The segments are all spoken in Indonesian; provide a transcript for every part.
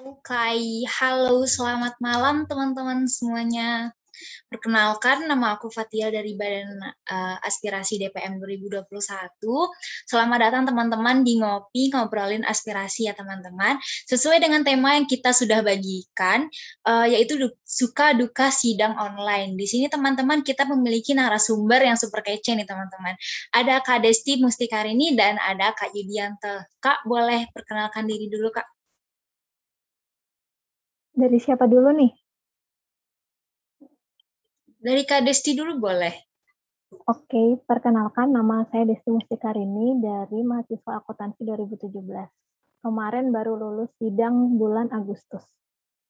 Oke, halo selamat malam teman-teman semuanya. Perkenalkan nama aku Fatia dari Badan uh, Aspirasi DPM 2021. Selamat datang teman-teman di Ngopi Ngobrolin Aspirasi ya teman-teman. Sesuai dengan tema yang kita sudah bagikan uh, yaitu du suka duka sidang online. Di sini teman-teman kita memiliki narasumber yang super kece nih teman-teman. Ada Kak Desti Mustikarini dan ada Kak Yudianto. Kak boleh perkenalkan diri dulu Kak. Dari siapa dulu nih? Dari Kak Desti dulu boleh. Oke, perkenalkan nama saya Desti Mustikarini dari mahasiswa akuntansi 2017. Kemarin baru lulus sidang bulan Agustus.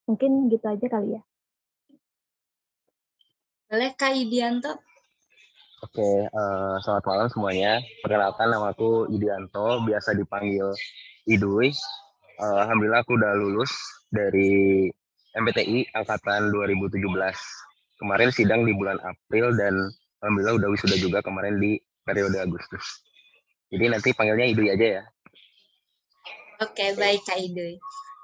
Mungkin gitu aja kali ya. Boleh Kak Yudianto? Oke, uh, selamat malam semuanya. Perkenalkan nama aku Yudianto, biasa dipanggil Idui. Uh, Alhamdulillah aku udah lulus dari MPTI angkatan 2017. Kemarin sidang di bulan April dan alhamdulillah udah wisuda juga kemarin di periode Agustus. Jadi nanti panggilnya Idui aja ya. Oke, baik Kak Idui.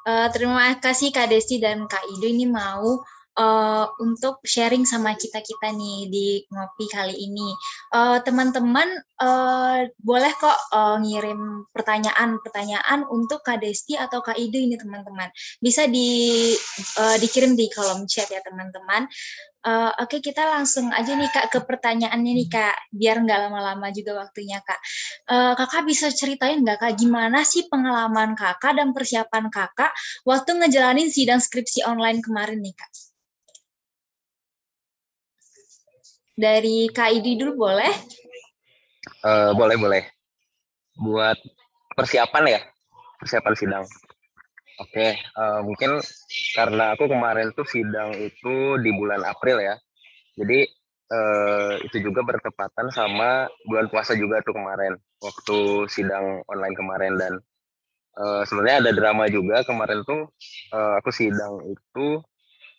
Uh, terima kasih Kak Desi dan Kak Idui ini mau uh, untuk sharing sama kita-kita nih di ngopi kali ini. Teman-teman uh, uh, boleh kok uh, ngirim pertanyaan-pertanyaan untuk Kak Desti atau Kak Idu ini teman-teman. Bisa di uh, dikirim di kolom chat ya teman-teman. Uh, Oke, okay, kita langsung aja nih Kak ke pertanyaannya nih Kak, biar nggak lama-lama juga waktunya Kak. Uh, kakak bisa ceritain nggak Kak, gimana sih pengalaman Kakak dan persiapan Kakak waktu ngejalanin sidang skripsi online kemarin nih Kak? Dari KID dulu boleh? Uh, boleh, boleh. Buat persiapan ya, persiapan sidang. Oke, okay, uh, mungkin karena aku kemarin tuh sidang itu di bulan April ya. Jadi uh, itu juga bertepatan sama bulan puasa juga tuh kemarin, waktu sidang online kemarin dan uh, sebenarnya ada drama juga kemarin tuh uh, aku sidang itu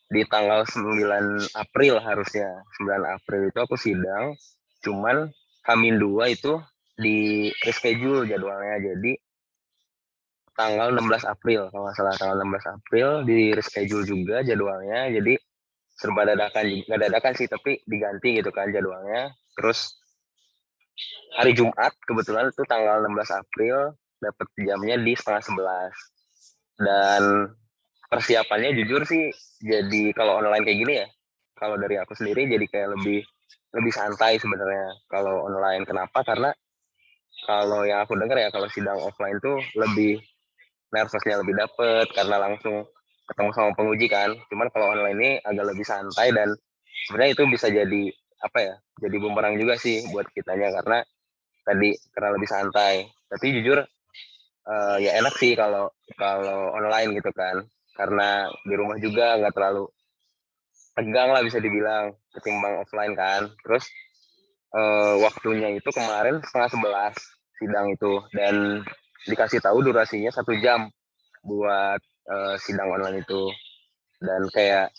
di tanggal 9 April harusnya 9 April itu aku sidang cuman Hamin dua itu di reschedule jadwalnya jadi tanggal 16 April kalau nggak salah tanggal 16 April di reschedule juga jadwalnya jadi serba dadakan nggak dadakan sih tapi diganti gitu kan jadwalnya. Terus hari Jumat kebetulan itu tanggal 16 April dapat jamnya di setengah sebelas. Dan persiapannya jujur sih jadi kalau online kayak gini ya kalau dari aku sendiri jadi kayak lebih lebih santai sebenarnya kalau online. Kenapa? Karena kalau yang aku dengar ya kalau sidang offline tuh lebih nervousnya lebih dapet karena langsung ketemu sama penguji kan. Cuman kalau online ini agak lebih santai dan sebenarnya itu bisa jadi apa ya jadi bumerang juga sih buat kitanya karena tadi karena lebih santai. Tapi jujur uh, ya enak sih kalau kalau online gitu kan karena di rumah juga nggak terlalu tegang lah bisa dibilang ketimbang offline kan. Terus uh, waktunya itu kemarin setengah sebelas sidang itu. Dan dikasih tahu durasinya satu jam buat uh, sidang online itu. Dan kayak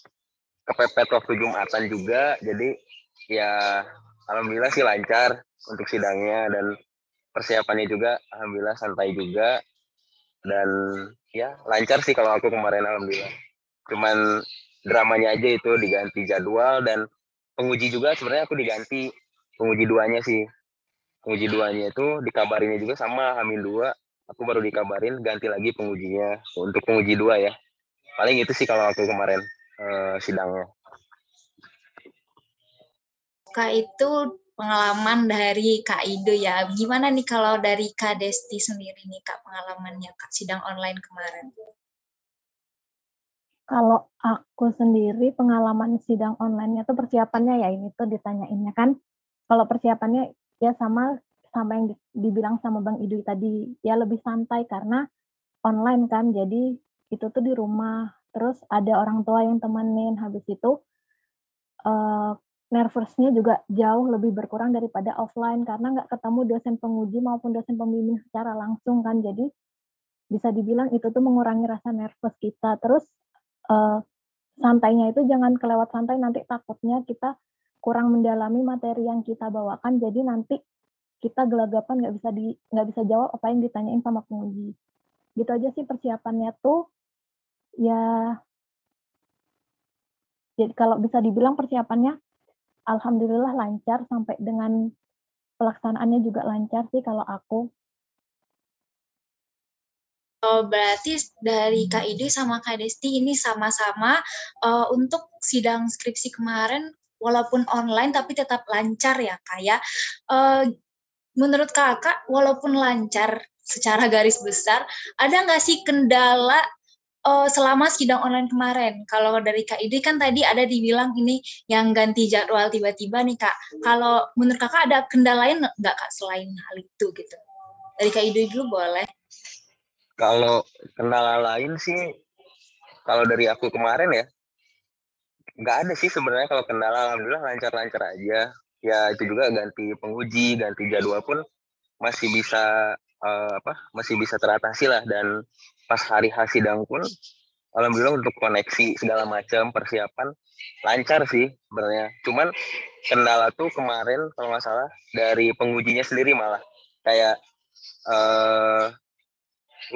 kepepet waktu jumatan juga jadi ya alhamdulillah sih lancar untuk sidangnya. Dan persiapannya juga alhamdulillah santai juga dan ya lancar sih kalau aku kemarin alhamdulillah. Cuman dramanya aja itu diganti jadwal dan penguji juga sebenarnya aku diganti penguji duanya sih. Penguji duanya itu dikabarinnya juga sama Hamil dua aku baru dikabarin ganti lagi pengujinya untuk penguji dua ya. Paling itu sih kalau aku kemarin uh, sidangnya. Kak itu pengalaman dari Kak Ido ya. Gimana nih kalau dari Kak Desti sendiri nih Kak pengalamannya Kak sidang online kemarin? Kalau aku sendiri pengalaman sidang online-nya tuh persiapannya ya ini tuh ditanyainnya kan. Kalau persiapannya ya sama sama yang dibilang sama Bang Ido tadi ya lebih santai karena online kan. Jadi itu tuh di rumah. Terus ada orang tua yang temenin habis itu uh, nervousnya juga jauh lebih berkurang daripada offline karena nggak ketemu dosen penguji maupun dosen pembimbing secara langsung kan. Jadi bisa dibilang itu tuh mengurangi rasa nervous kita. Terus uh, santainya itu jangan kelewat santai nanti takutnya kita kurang mendalami materi yang kita bawakan jadi nanti kita gelagapan nggak bisa di nggak bisa jawab apa yang ditanyain sama penguji gitu aja sih persiapannya tuh ya jadi kalau bisa dibilang persiapannya alhamdulillah lancar sampai dengan pelaksanaannya juga lancar sih kalau aku. Oh, berarti dari Kak Ide sama Kak Desti ini sama-sama uh, untuk sidang skripsi kemarin walaupun online tapi tetap lancar ya Kak ya. Uh, menurut Kakak walaupun lancar secara garis besar, ada nggak sih kendala uh, selama sidang online kemarin? Kalau dari Kak Ide kan tadi ada dibilang ini yang ganti jadwal tiba-tiba nih Kak. Kalau menurut Kakak ada kendala lain nggak Kak selain hal itu gitu? Dari Kak Ide dulu boleh. Kalau kendala lain sih, kalau dari aku kemarin ya, nggak ada sih sebenarnya kalau kendala alhamdulillah lancar-lancar aja. Ya itu juga ganti penguji, ganti jadwal pun masih bisa uh, apa? Masih bisa teratasi lah dan pas hari sidang pun alhamdulillah untuk koneksi segala macam persiapan lancar sih sebenarnya. Cuman kendala tuh kemarin kalau nggak salah dari pengujinya sendiri malah. Kayak uh,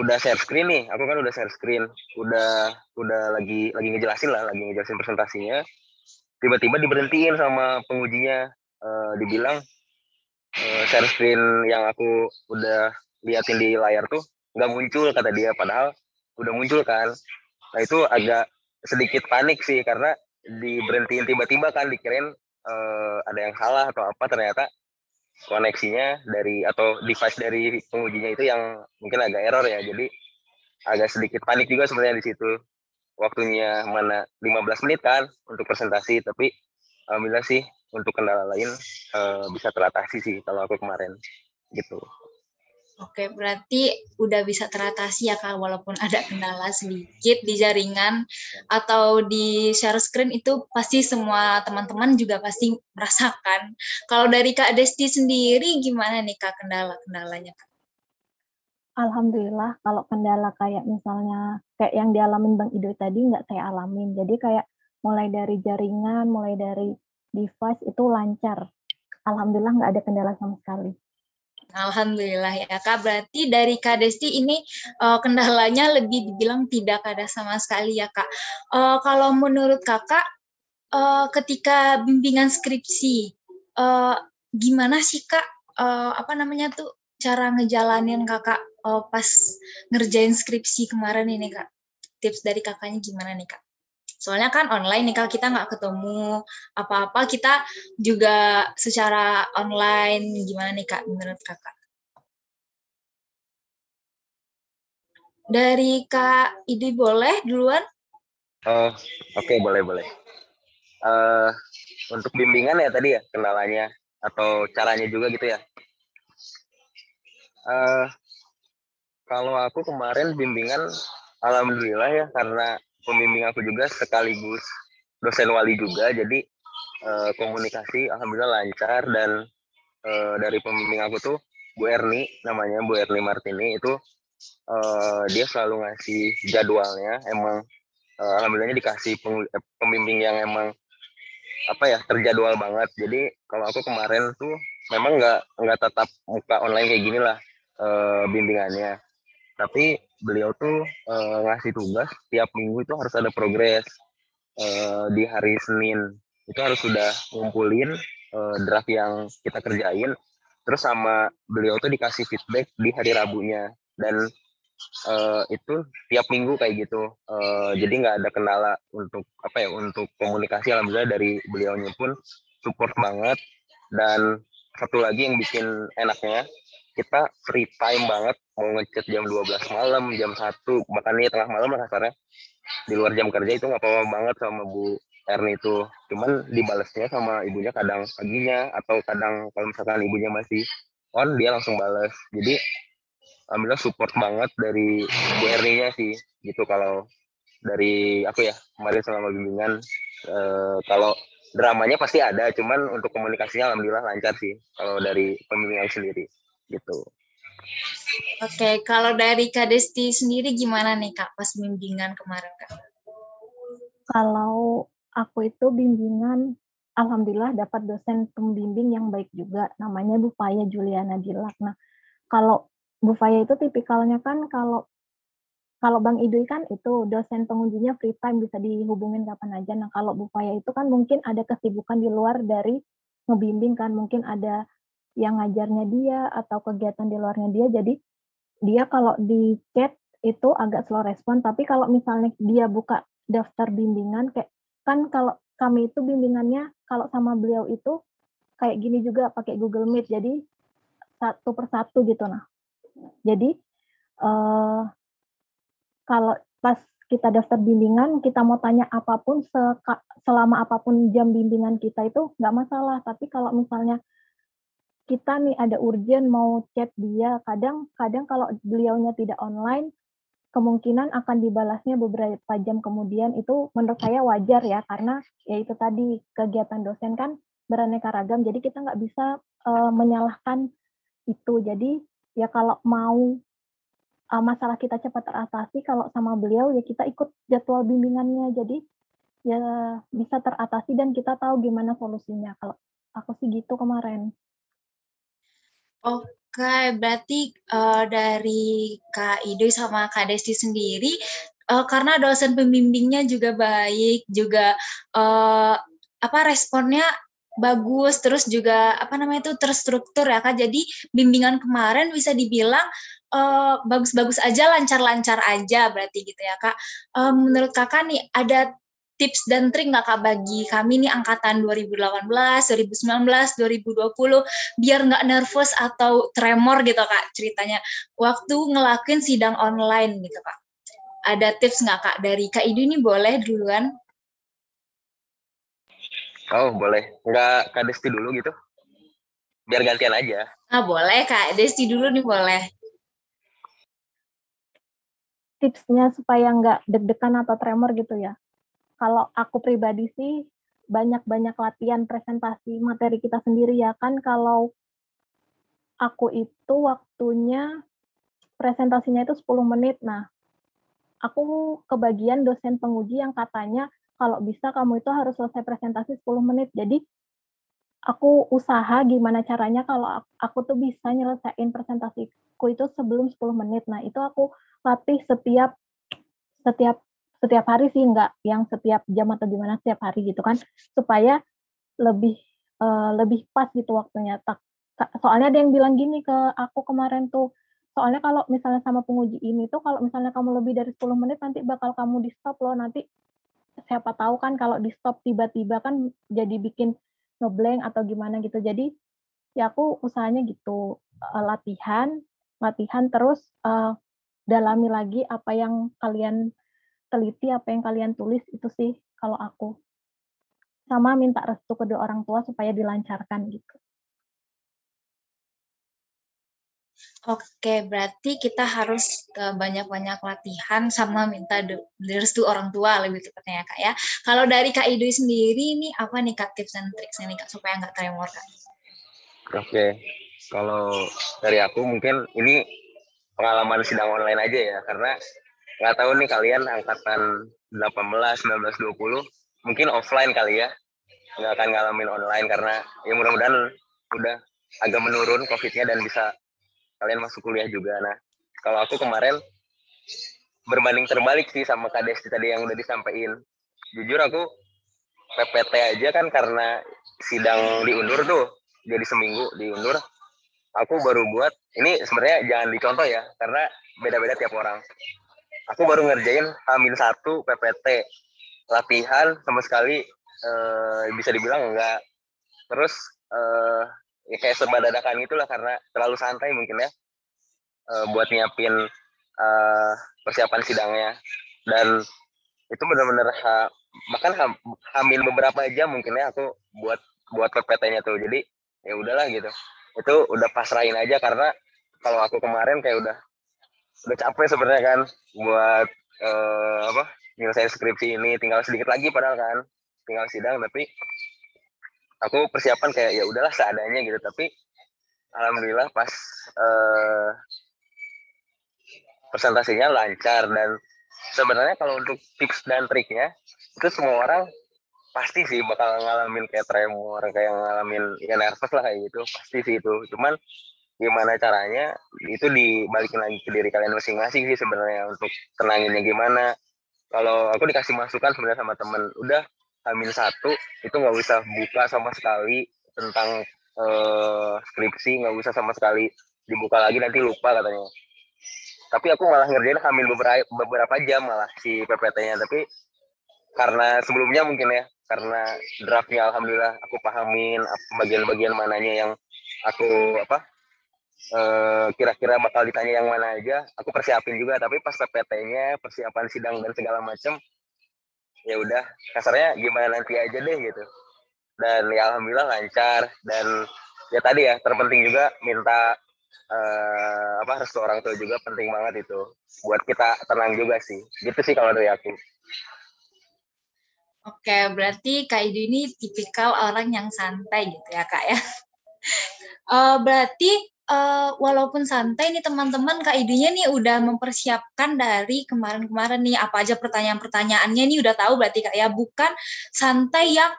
udah share screen nih aku kan udah share screen. Udah udah lagi lagi ngejelasin lah lagi ngejelasin presentasinya. Tiba-tiba diberhentiin sama pengujinya. Uh, dibilang uh, share screen yang aku udah liatin di layar tuh nggak muncul kata dia padahal udah muncul kan nah itu agak sedikit panik sih karena diberhentiin tiba-tiba kan dikirain uh, ada yang salah atau apa ternyata koneksinya dari atau device dari pengujinya itu yang mungkin agak error ya. Jadi agak sedikit panik juga sebenarnya di situ. Waktunya mana 15 menit kan untuk presentasi, tapi alhamdulillah sih untuk kendala lain uh, bisa teratasi sih kalau aku kemarin gitu. Oke, berarti udah bisa teratasi ya Kak, walaupun ada kendala sedikit di jaringan atau di share screen itu pasti semua teman-teman juga pasti merasakan. Kalau dari Kak Desti sendiri gimana nih Kak kendala-kendalanya Kak? Alhamdulillah kalau kendala kayak misalnya kayak yang dialamin Bang Ido tadi nggak saya alamin. Jadi kayak mulai dari jaringan, mulai dari device itu lancar. Alhamdulillah nggak ada kendala sama sekali. Alhamdulillah ya Kak. Berarti dari Kak Desti ini uh, kendalanya lebih dibilang tidak ada sama sekali ya Kak. Uh, kalau menurut Kakak uh, ketika bimbingan skripsi uh, gimana sih Kak uh, apa namanya tuh cara ngejalanin Kakak uh, pas ngerjain skripsi kemarin ini Kak? Tips dari Kakaknya gimana nih Kak? Soalnya kan online nih kalau kita nggak ketemu apa-apa, kita juga secara online gimana nih Kak menurut Kakak? Dari Kak Idi boleh duluan? Oh, oke okay, boleh boleh. Uh, untuk bimbingan ya tadi ya kendalanya atau caranya juga gitu ya. Uh, kalau aku kemarin bimbingan, alhamdulillah ya karena pembimbing aku juga sekaligus dosen wali juga. Jadi uh, komunikasi alhamdulillah lancar dan uh, dari pembimbing aku tuh Bu Erni namanya Bu Erni Martini itu uh, dia selalu ngasih jadwalnya. Emang uh, alhamdulillahnya dikasih pembimbing yang emang apa ya terjadwal banget. Jadi kalau aku kemarin tuh memang nggak nggak tetap muka online kayak gini lah uh, bimbingannya. Tapi beliau tuh uh, ngasih tugas tiap minggu itu harus ada progres. Uh, di hari Senin itu harus sudah ngumpulin uh, draft yang kita kerjain terus sama beliau tuh dikasih feedback di hari Rabunya. Dan uh, itu tiap minggu kayak gitu. Uh, jadi nggak ada kendala untuk apa ya untuk komunikasi. Alhamdulillah dari beliaunya pun support banget. Dan satu lagi yang bikin enaknya kita free time banget mau ngechat jam 12 malam jam satu. Bahkan ini tengah malam lah kasarnya. Di luar jam kerja itu nggak apa-apa banget sama Bu Erni itu. Cuman dibalesnya sama ibunya kadang paginya atau kadang kalau misalkan ibunya masih on dia langsung bales. Jadi alhamdulillah support banget dari Bu Erni nya sih gitu. Kalau dari aku ya kemarin selama bimbingan e, kalau dramanya pasti ada. Cuman untuk komunikasinya alhamdulillah lancar sih kalau dari pembimbingan sendiri gitu. Oke, kalau dari Kak Desti sendiri gimana nih Kak pas bimbingan kemarin Kak? Kalau aku itu bimbingan, Alhamdulillah dapat dosen pembimbing yang baik juga, namanya Bu Faya Juliana Dilak. Nah, kalau Bu Faya itu tipikalnya kan kalau kalau Bang Idui kan itu dosen pengujinya free time bisa dihubungin kapan aja. Nah kalau Bu Faya itu kan mungkin ada kesibukan di luar dari ngebimbing kan, mungkin ada yang ngajarnya dia atau kegiatan di luarnya dia. Jadi dia kalau di chat itu agak slow respon, tapi kalau misalnya dia buka daftar bimbingan kayak kan kalau kami itu bimbingannya kalau sama beliau itu kayak gini juga pakai Google Meet. Jadi satu persatu gitu nah. Jadi uh, kalau pas kita daftar bimbingan, kita mau tanya apa pun selama apa pun jam bimbingan kita itu nggak masalah. Tapi kalau misalnya kita nih ada urgent mau chat dia, kadang-kadang kalau beliaunya tidak online, kemungkinan akan dibalasnya beberapa jam kemudian. Itu menurut saya wajar ya karena ya itu tadi kegiatan dosen kan beraneka ragam jadi kita nggak bisa uh, menyalahkan itu. Jadi ya kalau mau uh, masalah kita cepat teratasi kalau sama beliau ya kita ikut jadwal bimbingannya. Jadi ya bisa teratasi dan kita tahu gimana solusinya. Kalau aku sih gitu kemarin. Oke, berarti uh, dari Kak Ide sama Kak Desti sendiri, uh, karena dosen pembimbingnya juga baik, juga uh, apa responnya bagus, terus juga apa namanya itu terstruktur ya kak. Jadi bimbingan kemarin bisa dibilang eh, bagus-bagus aja, lancar-lancar aja berarti gitu ya kak. Uh, menurut kakak nih ada tips dan trik nggak kak bagi kami nih angkatan 2018, 2019, 2020 biar nggak nervous atau tremor gitu kak ceritanya waktu ngelakuin sidang online gitu kak. Ada tips nggak kak dari kak Idu ini boleh duluan? Oh boleh, nggak kak Desti dulu gitu? Biar gantian aja. Ah boleh kak Desti dulu nih boleh tipsnya supaya nggak deg-degan atau tremor gitu ya. Kalau aku pribadi sih banyak-banyak latihan presentasi materi kita sendiri ya kan kalau aku itu waktunya presentasinya itu 10 menit. Nah, aku kebagian dosen penguji yang katanya kalau bisa kamu itu harus selesai presentasi 10 menit. Jadi aku usaha gimana caranya kalau aku tuh bisa nyelesain presentasiku itu sebelum 10 menit. Nah, itu aku latih setiap setiap setiap hari sih enggak yang setiap jam atau gimana setiap hari gitu kan. Supaya lebih uh, lebih pas gitu waktunya. Tak soalnya ada yang bilang gini ke aku kemarin tuh soalnya kalau misalnya sama penguji ini tuh kalau misalnya kamu lebih dari 10 menit nanti bakal kamu di stop loh. Nanti siapa tahu kan kalau di stop tiba-tiba kan jadi bikin ngeblank atau gimana gitu. Jadi ya aku usahanya gitu uh, latihan latihan terus uh, dalami lagi apa yang kalian teliti, apa yang kalian tulis itu sih kalau aku. Sama minta restu kedua orang tua supaya dilancarkan gitu. Oke, berarti kita harus banyak-banyak latihan sama minta restu orang tua lebih tepatnya ya kak ya. Kalau dari kak Idui sendiri ini apa nih kak tips dan triksnya nih kak supaya nggak tremor kak? Oke, kalau dari aku mungkin ini pengalaman sidang online aja ya karena nggak tahu nih kalian angkatan 18, 19, 20 mungkin offline kali ya. Nggak akan ngalamin online karena ya mudah-mudahan udah agak menurun covidnya dan bisa kalian masuk kuliah juga. Nah kalau aku kemarin berbanding terbalik sih sama Kak Desti tadi yang udah disampaikan. Jujur aku PPT aja kan karena sidang diundur tuh jadi seminggu diundur. Aku baru buat ini sebenarnya jangan dicontoh ya karena beda-beda tiap orang aku baru ngerjain hamil satu PPT latihan sama sekali uh, bisa dibilang enggak. Terus uh, ya kayak serba dadakan gitulah karena terlalu santai mungkin ya uh, buat nyiapin uh, persiapan sidangnya. Dan itu benar-benar ha, bahkan ha, hamil beberapa jam mungkin ya aku buat buat PPT-nya tuh. Jadi ya udahlah gitu. Itu udah pasrahin aja karena kalau aku kemarin kayak udah udah capek sebenarnya kan buat uh, apa nyelesain skripsi ini. Tinggal sedikit lagi padahal kan tinggal sidang tapi aku persiapan kayak ya udahlah seadanya gitu. Tapi alhamdulillah pas uh, presentasinya lancar dan sebenarnya kalau untuk tips dan triknya itu semua orang pasti sih bakal ngalamin kayak tremor kayak ngalamin ya nervous lah kayak gitu. Pasti sih itu. Cuman gimana caranya itu dibalikin lagi ke diri kalian masing-masing sih sebenarnya untuk tenanginnya gimana. Kalau aku dikasih masukan sebenarnya sama temen udah hamil satu itu nggak usah buka sama sekali tentang uh, skripsi nggak usah sama sekali dibuka lagi nanti lupa katanya. Tapi aku malah ngerjain hamil beberapa beberapa jam malah si PPT-nya tapi karena sebelumnya mungkin ya karena draftnya alhamdulillah aku pahamin bagian-bagian mananya yang aku apa Eh, kira-kira bakal ditanya yang mana aja aku persiapin juga tapi pas PPT-nya persiapan sidang dan segala macam ya udah kasarnya gimana nanti aja deh gitu. Dan ya alhamdulillah lancar dan ya tadi ya terpenting juga minta uh, apa restu orang tua juga penting banget itu buat kita tenang juga sih. Gitu sih kalau dari aku. Oke, berarti Kak Idu ini tipikal orang yang santai gitu ya Kak ya. Uh, berarti uh, walaupun santai nih teman-teman Kak Idinya nih udah mempersiapkan dari kemarin-kemarin nih apa aja pertanyaan-pertanyaannya nih udah tahu berarti Kak ya bukan santai yang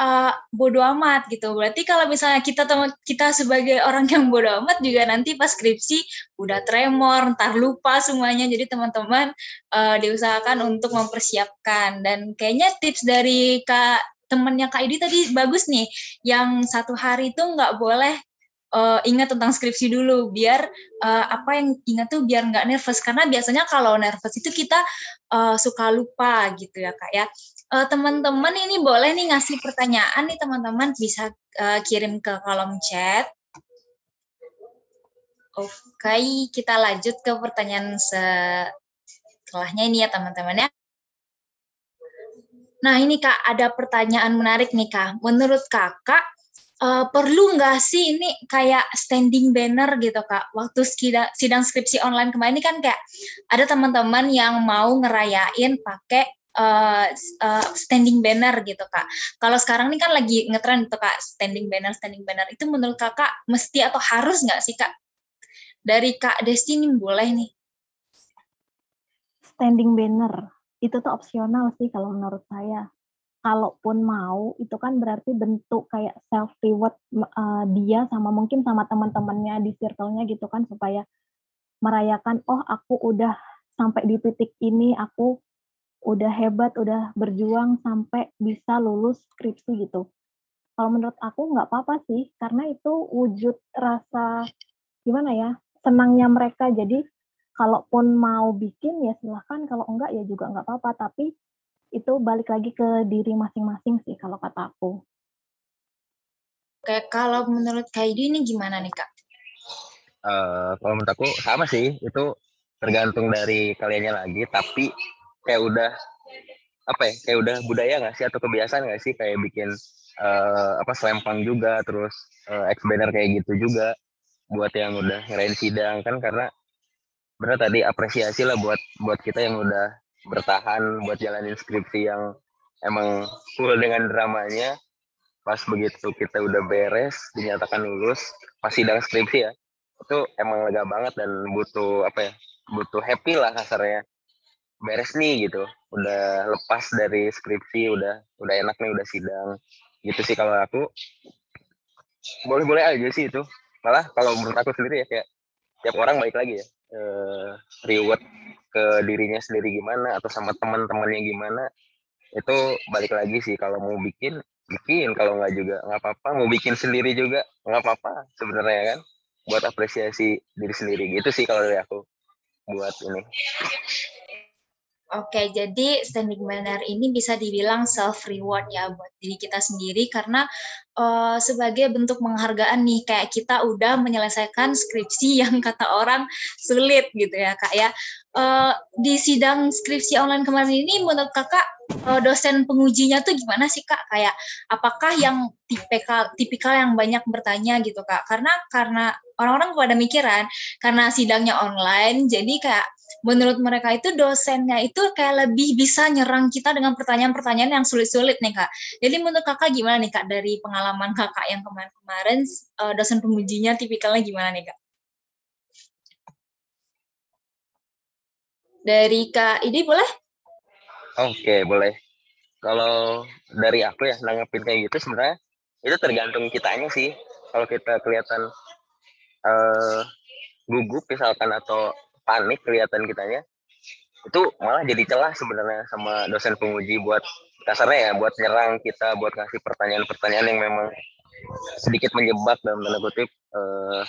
uh, bodoh amat gitu. Berarti kalau misalnya kita teman kita sebagai orang yang bodoh amat juga nanti pas skripsi udah tremor, ntar lupa semuanya. Jadi teman-teman uh, diusahakan untuk mempersiapkan dan kayaknya tips dari Kak temennya Kak Idi tadi bagus nih. Yang satu hari itu nggak boleh uh, ingat tentang skripsi dulu biar uh, apa yang ingat tuh biar nggak nervous karena biasanya kalau nervous itu kita uh, suka lupa gitu ya kak ya uh, teman-teman ini boleh nih ngasih pertanyaan nih teman-teman bisa uh, kirim ke kolom chat Oke, okay, kita lanjut ke pertanyaan setelahnya ini ya teman-teman ya. Nah ini kak ada pertanyaan menarik nih kak. Menurut kakak uh, perlu nggak sih ini kayak standing banner gitu kak? Waktu sidang, sidang skripsi online kemarin ini kan kayak ada teman-teman yang mau ngerayain pakai uh, uh, standing banner gitu kak. Kalau sekarang ini kan lagi ngetren itu kak standing banner standing banner. Itu menurut kakak mesti atau harus nggak sih kak? Dari kak Desti ini boleh nih. Standing banner. Itu tuh opsional sih kalau menurut saya kalaupun mau itu kan berarti bentuk kayak self reward uh, dia sama mungkin sama teman-temannya di circle-nya gitu kan supaya merayakan oh aku udah sampai di titik ini aku udah hebat udah berjuang sampai bisa lulus skripsi gitu. Kalau menurut aku nggak apa-apa sih karena itu wujud rasa gimana ya senangnya mereka. Jadi kalaupun mau bikin ya silahkan kalau enggak ya juga nggak apa-apa. Tapi itu balik lagi ke diri masing-masing sih kalau kata aku. Oke, kalau menurut Kaidi ini gimana nih kak? Uh, kalau menurut aku sama sih, itu tergantung dari kaliannya lagi. Tapi kayak udah apa ya? Kayak udah budaya nggak sih atau kebiasaan nggak sih kayak bikin uh, apa selempang juga, terus uh, ex banner kayak gitu juga buat yang udah ngerain sidang kan karena benar tadi apresiasi lah buat buat kita yang udah bertahan buat jalanin skripsi yang emang full dengan dramanya. Pas begitu kita udah beres dinyatakan lulus pas sidang skripsi ya. Itu emang lega banget dan butuh apa ya butuh happy lah kasarnya. Beres nih gitu udah lepas dari skripsi udah udah enak nih udah sidang. Gitu sih kalau aku. Boleh-boleh aja sih itu. Malah kalau menurut aku sendiri ya kayak tiap orang baik lagi ya eh, reward ke dirinya sendiri gimana atau sama teman-temannya gimana itu balik lagi sih. Kalau mau bikin bikin. Kalau nggak juga nggak apa-apa. Mau bikin sendiri juga nggak apa-apa sebenarnya kan? Buat apresiasi diri sendiri. Gitu sih kalau dari aku buat ini Oke, jadi standing banner ini bisa dibilang self reward ya buat diri kita sendiri karena uh, sebagai bentuk penghargaan nih kayak kita udah menyelesaikan skripsi yang kata orang sulit gitu ya kak ya. Uh, di sidang skripsi online kemarin ini menurut kakak uh, dosen pengujinya tuh gimana sih kak? Kayak apakah yang tipikal tipikal yang banyak bertanya gitu kak? Karena karena orang-orang pada mikiran karena sidangnya online jadi kayak menurut mereka itu dosennya itu kayak lebih bisa nyerang kita dengan pertanyaan-pertanyaan yang sulit-sulit nih kak. Jadi menurut kakak gimana nih kak dari pengalaman kakak yang kemarin-kemarin uh, dosen pengujinya tipikalnya gimana nih kak? Dari kak Idi boleh? Oke boleh. Kalau dari aku ya nanggepin kayak gitu sebenarnya itu tergantung kitanya sih. Kalau kita kelihatan uh, gugup misalkan atau panik kelihatan kitanya itu malah jadi celah sebenarnya sama dosen penguji buat kasarnya ya buat nyerang kita buat ngasih pertanyaan-pertanyaan yang memang sedikit menjebak dalam tanda kutip uh,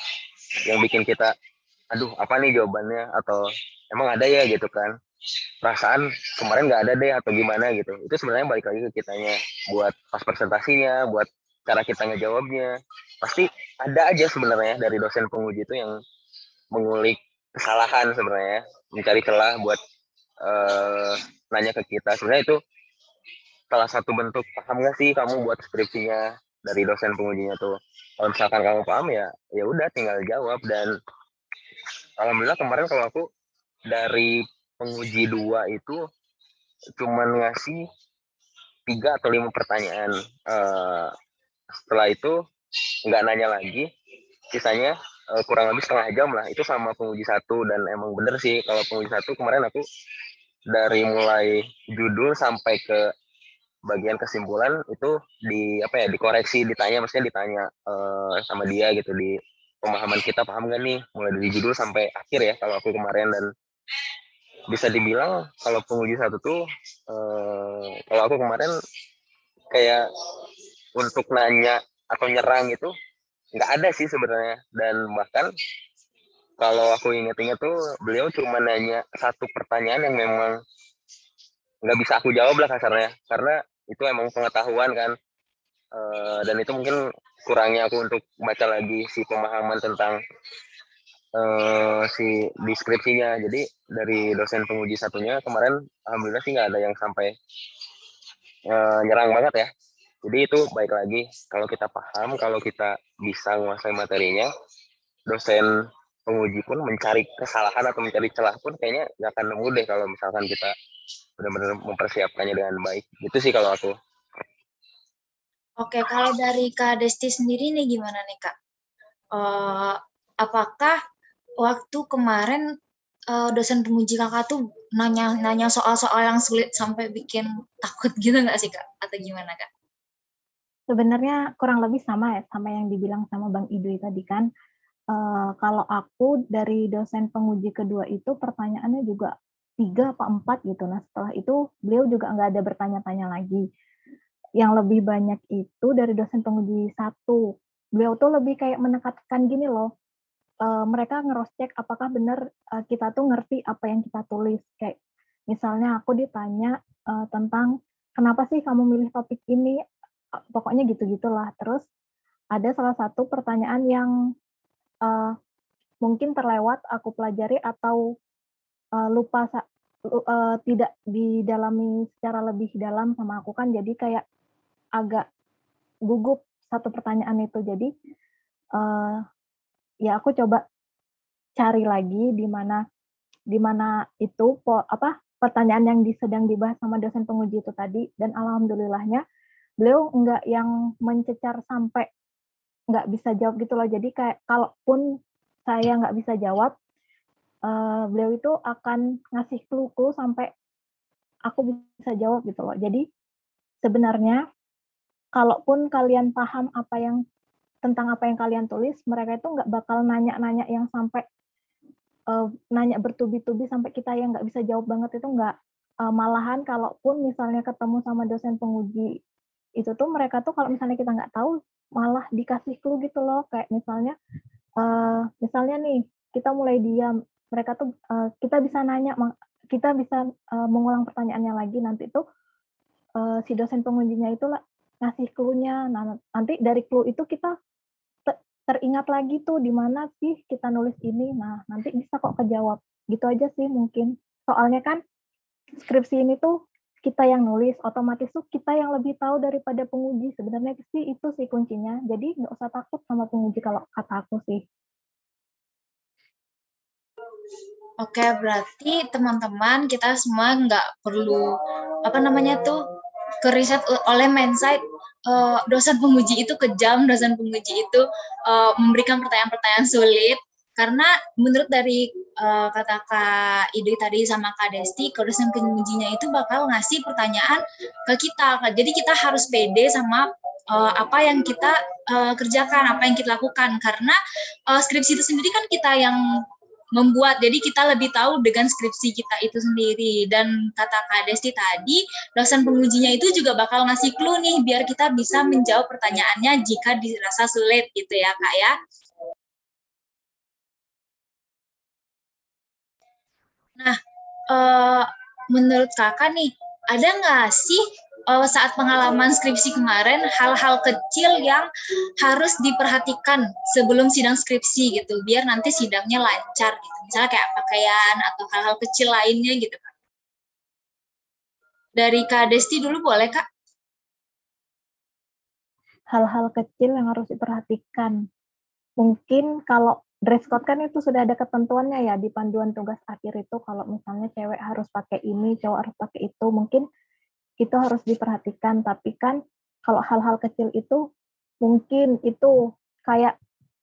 yang bikin kita aduh apa nih jawabannya atau emang ada ya gitu kan perasaan kemarin nggak ada deh atau gimana gitu. Itu sebenarnya balik lagi ke kitanya buat pas presentasinya buat cara kita ngejawabnya pasti ada aja sebenarnya dari dosen penguji itu yang mengulik kesalahan sebenarnya mencari celah buat uh, nanya ke kita. Sebenarnya itu salah satu bentuk paham gak sih kamu buat skripsinya dari dosen pengujinya tuh? Kalau misalkan kamu paham ya ya udah tinggal jawab. Dan alhamdulillah kemarin kalau aku dari penguji dua itu cuman ngasih tiga atau lima pertanyaan. Uh, setelah itu nggak nanya lagi sisanya uh, kurang lebih setengah jam lah. Itu sama penguji satu dan emang bener sih kalau penguji satu kemarin aku dari mulai judul sampai ke bagian kesimpulan itu di apa ya dikoreksi ditanya maksudnya ditanya uh, sama dia gitu di pemahaman kita. Paham gak nih? Mulai dari judul sampai akhir ya kalau aku kemarin dan bisa dibilang kalau penguji satu tuh uh, kalau aku kemarin kayak untuk nanya atau nyerang itu nggak ada sih sebenarnya. Dan bahkan kalau aku inget-inget tuh beliau cuma nanya satu pertanyaan yang memang nggak bisa aku jawab lah kasarnya. Karena itu emang pengetahuan kan. Uh, dan itu mungkin kurangnya aku untuk baca lagi si pemahaman tentang uh, si deskripsinya jadi dari dosen penguji satunya kemarin alhamdulillah sih nggak ada yang sampai uh, nyerang banget ya jadi itu baik lagi kalau kita paham kalau kita bisa menguasai materinya dosen penguji pun mencari kesalahan atau mencari celah pun kayaknya nggak akan nemu deh kalau misalkan kita benar-benar mempersiapkannya dengan baik. Itu sih kalau aku. Oke, kalau dari Kak Desti sendiri nih gimana nih Kak? Uh, apakah waktu kemarin uh, dosen penguji kakak tuh nanya nanya soal-soal yang sulit sampai bikin takut gitu nggak sih kak? Atau gimana kak? Sebenarnya kurang lebih sama ya sama yang dibilang sama Bang Idui tadi kan uh, kalau aku dari dosen penguji kedua itu pertanyaannya juga tiga apa empat gitu. Nah setelah itu beliau juga nggak ada bertanya-tanya lagi. Yang lebih banyak itu dari dosen penguji satu. Beliau tuh lebih kayak menekankan gini loh. Uh, mereka ngeros cek apakah benar uh, kita tuh ngerti apa yang kita tulis. Kayak misalnya aku ditanya uh, tentang kenapa sih kamu milih topik ini, pokoknya gitu-gitulah. Terus ada salah satu pertanyaan yang uh, mungkin terlewat aku pelajari atau uh, lupa uh, tidak didalami secara lebih dalam sama aku kan jadi kayak agak gugup satu pertanyaan itu jadi uh, ya aku coba cari lagi di mana di mana itu po, apa pertanyaan yang sedang dibahas sama dosen penguji itu tadi dan alhamdulillahnya beliau enggak yang mencecar sampai nggak bisa jawab gitu loh. Jadi kayak kalaupun saya nggak bisa jawab, uh, beliau itu akan ngasih clue sampai aku bisa jawab gitu loh. Jadi sebenarnya kalaupun kalian paham apa yang tentang apa yang kalian tulis, mereka itu nggak bakal nanya-nanya yang sampai uh, nanya bertubi-tubi sampai kita yang nggak bisa jawab banget itu nggak. Uh, malahan kalaupun misalnya ketemu sama dosen penguji itu tuh mereka tuh kalau misalnya kita nggak tahu malah dikasih clue gitu loh kayak misalnya uh, misalnya nih kita mulai diam mereka tuh uh, kita bisa nanya kita bisa uh, mengulang pertanyaannya lagi nanti tuh uh, si dosen pengujinya itu ngasih clue-nya nah, nanti dari clue itu kita teringat lagi tuh di mana sih kita nulis ini nah nanti bisa kok kejawab gitu aja sih mungkin soalnya kan skripsi ini tuh kita yang nulis, otomatis tuh kita yang lebih tahu daripada penguji. Sebenarnya sih itu sih kuncinya. Jadi nggak usah takut sama penguji kalau kata aku sih. Oke, berarti teman-teman kita semua nggak perlu apa namanya tuh ke riset oleh Mensight uh, dosen penguji itu kejam, dosen penguji itu uh, memberikan pertanyaan-pertanyaan sulit karena menurut dari uh, kata Kak Ide tadi sama Kak Desti, dosen pengujinya itu bakal ngasih pertanyaan ke kita. Jadi kita harus pede sama uh, apa yang kita uh, kerjakan, apa yang kita lakukan. Karena uh, skripsi itu sendiri kan kita yang membuat. Jadi kita lebih tahu dengan skripsi kita itu sendiri. Dan kata Kak Desti tadi, dosen pengujinya itu juga bakal ngasih clue nih biar kita bisa menjawab pertanyaannya jika dirasa sulit gitu ya Kak ya. Nah, uh, menurut kakak nih, ada nggak sih uh, saat pengalaman skripsi kemarin hal-hal kecil yang harus diperhatikan sebelum sidang skripsi gitu biar nanti sidangnya lancar gitu. Misalnya kayak pakaian atau hal-hal kecil lainnya gitu kak. Dari kak Desti dulu boleh kak? Hal-hal kecil yang harus diperhatikan. Mungkin kalau dress code kan itu sudah ada ketentuannya ya di panduan tugas akhir itu. Kalau misalnya cewek harus pakai ini cowok harus pakai itu mungkin itu harus diperhatikan tapi kan kalau hal-hal kecil itu mungkin itu kayak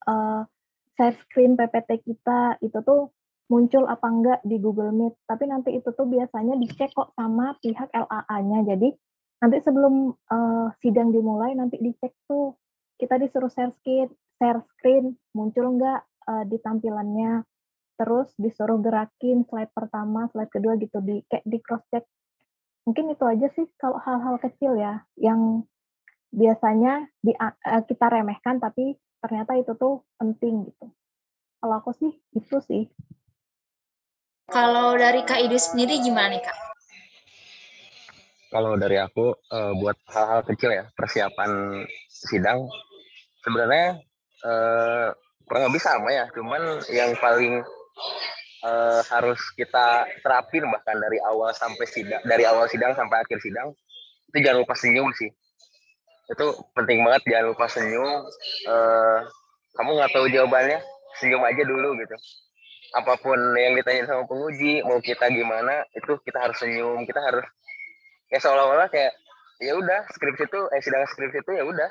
uh, share screen PPT kita itu tuh muncul apa enggak di Google Meet. Tapi nanti itu tuh biasanya dicek kok sama pihak LAA-nya jadi nanti sebelum uh, sidang dimulai nanti dicek tuh kita disuruh share screen share screen muncul enggak uh, di tampilannya. Terus disuruh gerakin slide pertama slide kedua gitu di kayak di cross check Mungkin itu aja sih kalau hal-hal kecil ya, yang biasanya di, uh, kita remehkan tapi ternyata itu tuh penting gitu. Kalau aku sih itu sih. Kalau dari Kak Idus sendiri gimana nih Kak? Kalau dari aku uh, buat hal-hal kecil ya persiapan sidang sebenarnya uh, kurang lebih sama ya, cuman yang paling uh, harus kita terapin bahkan dari awal sampai sidang dari awal sidang sampai akhir sidang itu jangan lupa senyum sih. Itu penting banget jangan lupa senyum. Uh, kamu nggak tahu jawabannya senyum aja dulu gitu. Apa pun yang ditanya sama penguji mau kita gimana itu kita harus senyum. Kita harus ya seolah-olah kayak ya udah skripsi itu eh sidang skripsi itu ya udah.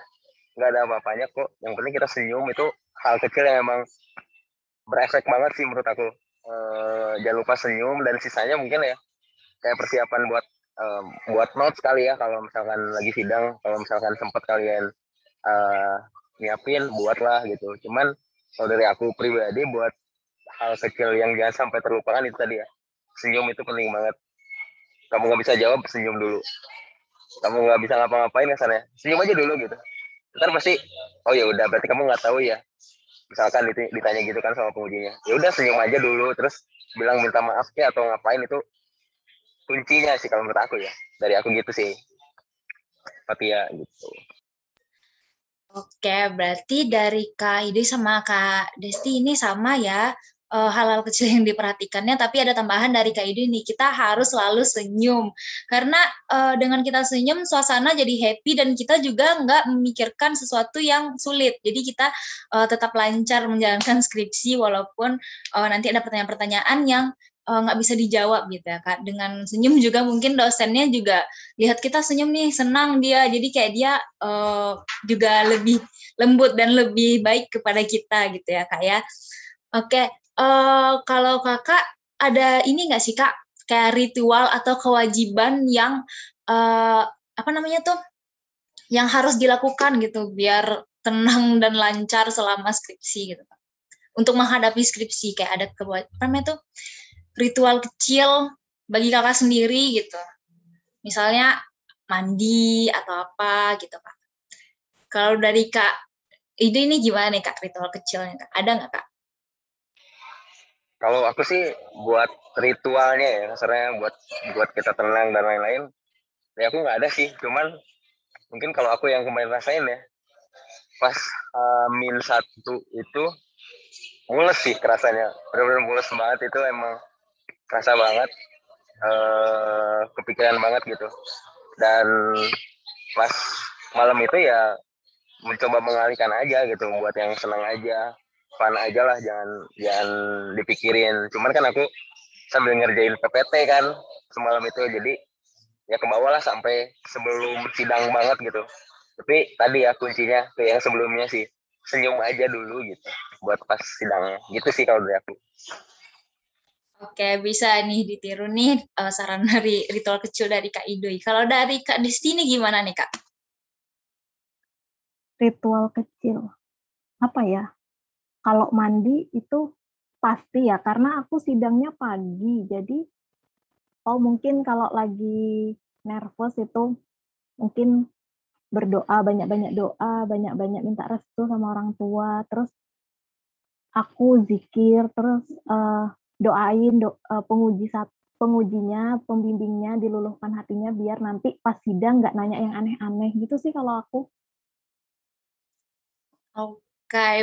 Nggak ada apa-apanya kok. Yang penting kita senyum itu hal kecil yang emang berefek banget sih menurut aku uh, jangan lupa senyum dan sisanya mungkin ya kayak persiapan buat um, buat notes kali ya kalau misalkan lagi sidang kalau misalkan sempat kalian uh, nyiapin buatlah gitu. Cuman kalau dari aku pribadi buat hal kecil yang jangan sampai terlupakan itu tadi ya senyum itu penting banget. Kamu nggak bisa jawab senyum dulu. Kamu nggak bisa ngapa-ngapain ya sana senyum aja dulu gitu. Ntar pasti oh ya udah berarti kamu nggak tahu ya misalkan ditanya gitu kan sama pengujinya ya udah senyum aja dulu. Terus bilang minta maaf ya atau ngapain itu kuncinya sih kalau menurut aku ya dari aku gitu sih. Fatia gitu. Oke, berarti dari Kak Ide sama Kak Desti ini sama ya uh, hal-hal kecil yang diperhatikannya, tapi ada tambahan dari Kak Idu nih, kita harus selalu senyum. Karena uh, dengan kita senyum, suasana jadi happy dan kita juga nggak memikirkan sesuatu yang sulit. Jadi kita uh, tetap lancar menjalankan skripsi walaupun uh, nanti ada pertanyaan-pertanyaan yang nggak bisa dijawab gitu ya kak dengan senyum juga mungkin dosennya juga lihat kita senyum nih senang dia jadi kayak dia uh, juga lebih lembut dan lebih baik kepada kita gitu ya kak ya oke uh, kalau Kakak ada ini nggak sih Kak, kayak ritual atau kewajiban yang uh, apa namanya tuh, yang harus dilakukan gitu biar tenang dan lancar selama skripsi gitu Kak. Untuk menghadapi skripsi kayak ada apa namanya tuh, ritual kecil bagi Kakak sendiri gitu. Misalnya mandi atau apa gitu Kak. Kalau dari Kak, ide ini gimana nih Kak ritual kecilnya Kak? Ada nggak Kak? Kalau aku sih buat ritualnya ya kasarnya buat buat kita tenang dan lain-lain ya aku nggak ada sih. Cuman mungkin kalau aku yang kemarin rasain ya pas uh, min satu itu mules sih kerasanya. Benar-benar mules banget itu emang kerasa banget uh, kepikiran banget gitu. Dan pas malam itu ya mencoba mengalihkan aja gitu buat yang senang aja fun aja lah jangan jangan dipikirin cuman kan aku sambil ngerjain PPT kan semalam itu jadi ya ke bawah lah sampai sebelum sidang banget gitu tapi tadi ya kuncinya ke yang sebelumnya sih senyum aja dulu gitu buat pas sidangnya gitu sih kalau dari aku Oke, bisa nih ditiru nih uh, saran dari ritual kecil dari Kak Idoi. Kalau dari Kak Desti ini gimana nih Kak? ritual kecil. Apa ya? Kalau mandi itu pasti ya, karena aku sidangnya pagi. Jadi, oh mungkin kalau lagi nervous itu mungkin berdoa, banyak-banyak doa, banyak-banyak minta restu sama orang tua, terus aku zikir, terus uh, doain do, uh, penguji satu pengujinya, pembimbingnya diluluhkan hatinya biar nanti pas sidang nggak nanya yang aneh-aneh gitu sih kalau aku. Oke,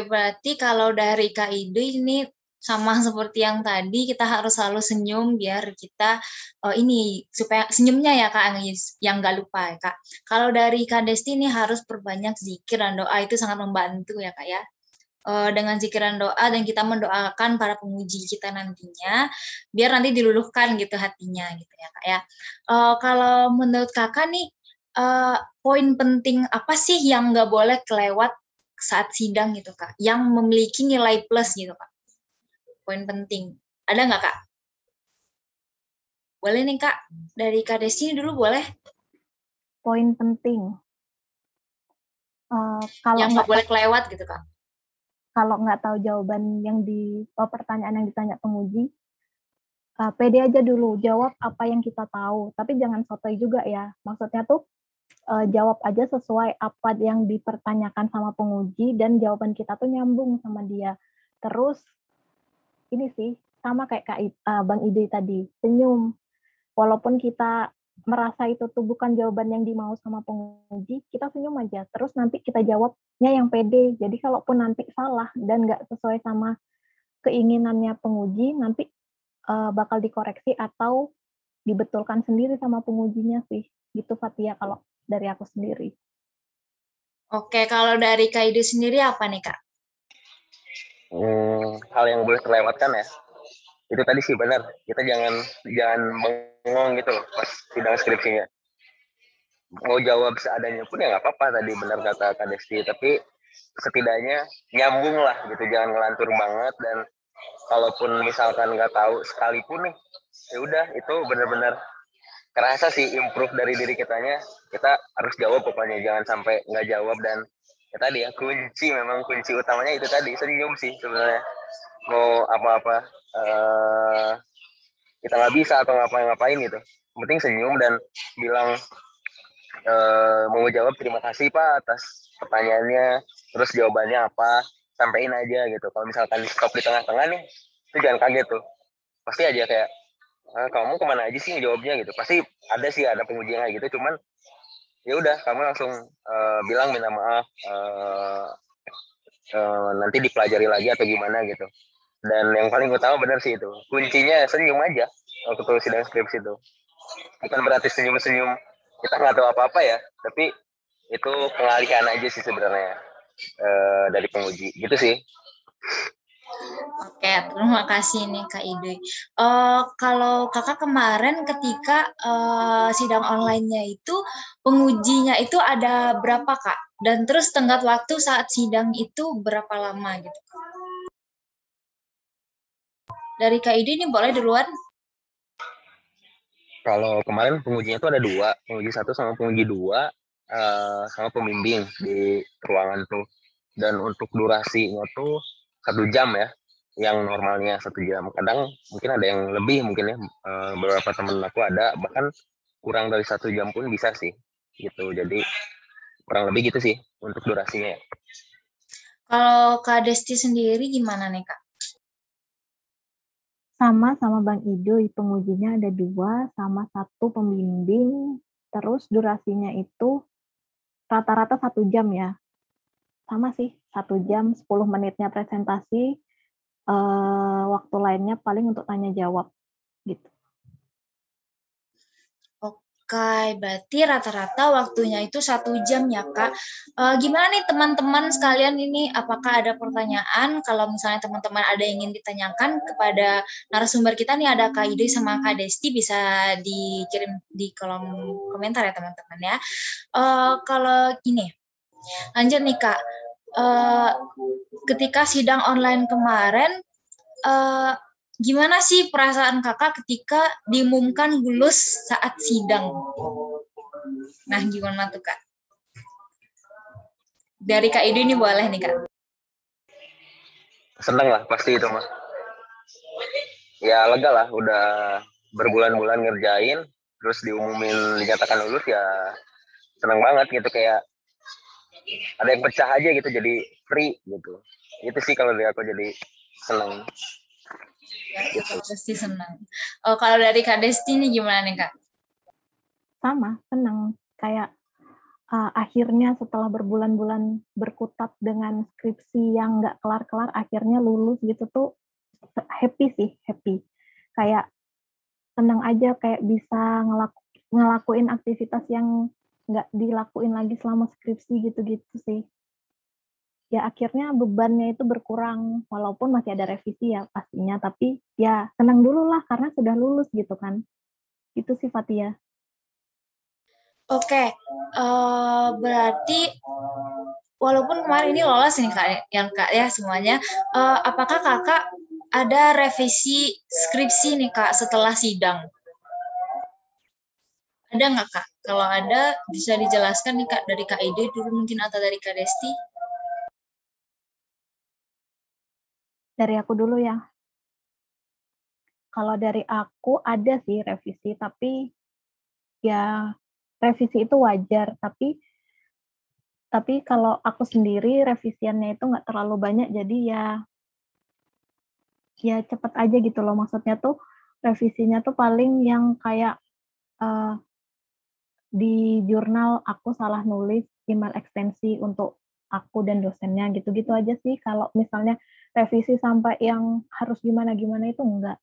berarti kalau dari Kak Ide ini sama seperti yang tadi kita harus selalu senyum biar kita uh, ini supaya senyumnya ya Kak Angis yang nggak lupa ya Kak. Kalau dari Kak Desti ini harus perbanyak zikir dan doa itu sangat membantu ya Kak ya uh, dengan zikiran doa dan kita mendoakan para penguji kita nantinya biar nanti diluluhkan gitu hatinya gitu ya kak ya. Uh, kalau menurut kakak nih poin penting apa sih yang nggak boleh kelewat saat sidang gitu kak? Yang memiliki nilai plus gitu kak? Poin penting ada nggak kak? Boleh nih kak dari kak Desi dulu boleh? Poin penting. Uh, kalau yang nggak boleh kelewat gitu kak? kalau nggak tahu jawaban yang di oh, pertanyaan yang ditanya penguji, uh, pede aja dulu jawab apa yang kita tahu, tapi jangan sotoy juga ya. Maksudnya tuh uh, jawab aja sesuai apa yang dipertanyakan sama penguji dan jawaban kita tuh nyambung sama dia. Terus ini sih sama kayak Kak uh, Bang Ide tadi, senyum. Walaupun kita merasa itu tuh bukan jawaban yang dimau sama penguji, kita senyum aja. Terus nanti kita jawabnya yang pede. Jadi kalaupun nanti salah dan nggak sesuai sama keinginannya penguji, nanti uh, bakal dikoreksi atau dibetulkan sendiri sama pengujinya sih. Gitu Fatia kalau dari aku sendiri. Oke, kalau dari Kaidu sendiri apa nih Kak? Hmm, hal yang boleh terlewatkan ya. Itu tadi sih benar. Kita jangan jangan bengong gitu loh pas sidang skripsinya mau jawab seadanya pun ya nggak apa-apa tadi benar kata Kak Desti tapi setidaknya nyambung lah gitu jangan ngelantur banget dan kalaupun misalkan nggak tahu sekalipun nih ya udah itu benar-benar kerasa sih improve dari diri kitanya. Kita harus jawab pokoknya jangan sampai nggak jawab. Dan ya tadi ya kunci memang kunci utamanya itu tadi senyum sih sebenarnya. Mau apa-apa uh, kita nggak bisa atau ngapain-ngapain gitu. Penting senyum dan bilang e, mau jawab terima kasih pak atas pertanyaannya. Terus jawabannya apa? Sampaikan aja gitu. Kalau misalkan stop di tengah-tengah nih itu jangan kaget tuh. Pasti aja kayak kamu ke mana aja sih? Jawabnya gitu. Pasti ada sih ada penguji kayak gitu cuman ya udah kamu langsung uh, bilang minta maaf uh, uh, nanti dipelajari lagi atau gimana gitu. Dan yang paling utama benar sih itu kuncinya senyum aja waktu sidang skripsi itu. Bukan berarti senyum-senyum kita nggak tahu apa-apa ya tapi itu pengalihan aja sih sebenarnya uh, dari penguji. Gitu sih Oke, terima kasih nih Kak Ide. Uh, kalau kakak kemarin ketika uh, sidang online-nya itu pengujinya itu ada berapa kak? Dan terus tenggat waktu saat sidang itu berapa lama gitu? Dari Kak Ide ini boleh duluan? Kalau kemarin pengujinya itu ada dua, penguji satu sama penguji dua, uh, sama pembimbing di ruangan tuh. Dan untuk durasinya tuh satu jam ya, yang normalnya satu jam. Kadang mungkin ada yang lebih mungkin ya, uh, beberapa temen aku ada bahkan kurang dari satu jam pun bisa sih, gitu. Jadi kurang lebih gitu sih untuk durasinya. Kalau Kak Desti sendiri gimana nih Kak? Sama sama Bang Ido, pengujinya ada dua, sama satu pembimbing, terus durasinya itu rata-rata satu jam ya. Sama sih, satu jam, 10 menitnya presentasi, eh, waktu lainnya paling untuk tanya jawab, gitu. Oke, berarti rata-rata waktunya itu satu jam ya kak. E, gimana nih teman-teman sekalian ini? Apakah ada pertanyaan? Kalau misalnya teman-teman ada yang ingin ditanyakan kepada narasumber kita nih ada kak Ide sama kak Desti bisa dikirim di kolom komentar ya teman-teman ya. E, kalau ini, lanjut nih kak. E, ketika sidang online kemarin. E, Gimana sih perasaan kakak ketika diumumkan lulus saat sidang? Nah, gimana tuh kak? dari Kak Idu ini boleh nih Kak. Seneng lah pasti itu mah. Ya lega lah, udah berbulan-bulan ngerjain, terus diumumin dinyatakan lulus ya seneng banget gitu kayak ada yang pecah aja gitu jadi free gitu. Itu sih kalau dari aku jadi seneng. Ya, gitu. pasti senang. Oh, kalau dari Kak Desti ini gimana nih Kak? Sama, senang. Kayak uh, akhirnya setelah berbulan-bulan berkutat dengan skripsi yang nggak kelar-kelar, akhirnya lulus gitu tuh happy sih, happy. Kayak senang aja kayak bisa ngelaku, ngelakuin aktivitas yang nggak dilakuin lagi selama skripsi gitu-gitu sih. Ya akhirnya bebannya itu berkurang walaupun masih ada revisi ya pastinya tapi ya senang dulu lah karena sudah lulus gitu kan. Itu sih Fatia oke okay. uh, berarti walaupun kemarin ini lolos nih kak yang kak ya semuanya uh, apakah kakak ada revisi skripsi nih kak setelah sidang? Ada nggak kak kalau ada bisa dijelaskan nih kak dari kak Ide dulu mungkin atau dari kak Desti dari aku dulu ya. Kalau dari aku ada sih revisi, tapi ya revisi itu wajar. Tapi tapi kalau aku sendiri revisiannya itu nggak terlalu banyak, jadi ya ya cepet aja gitu loh. Maksudnya tuh revisinya tuh paling yang kayak uh, di jurnal aku salah nulis email ekstensi untuk aku dan dosennya gitu-gitu aja sih. Kalau misalnya revisi sampai yang harus gimana-gimana itu enggak.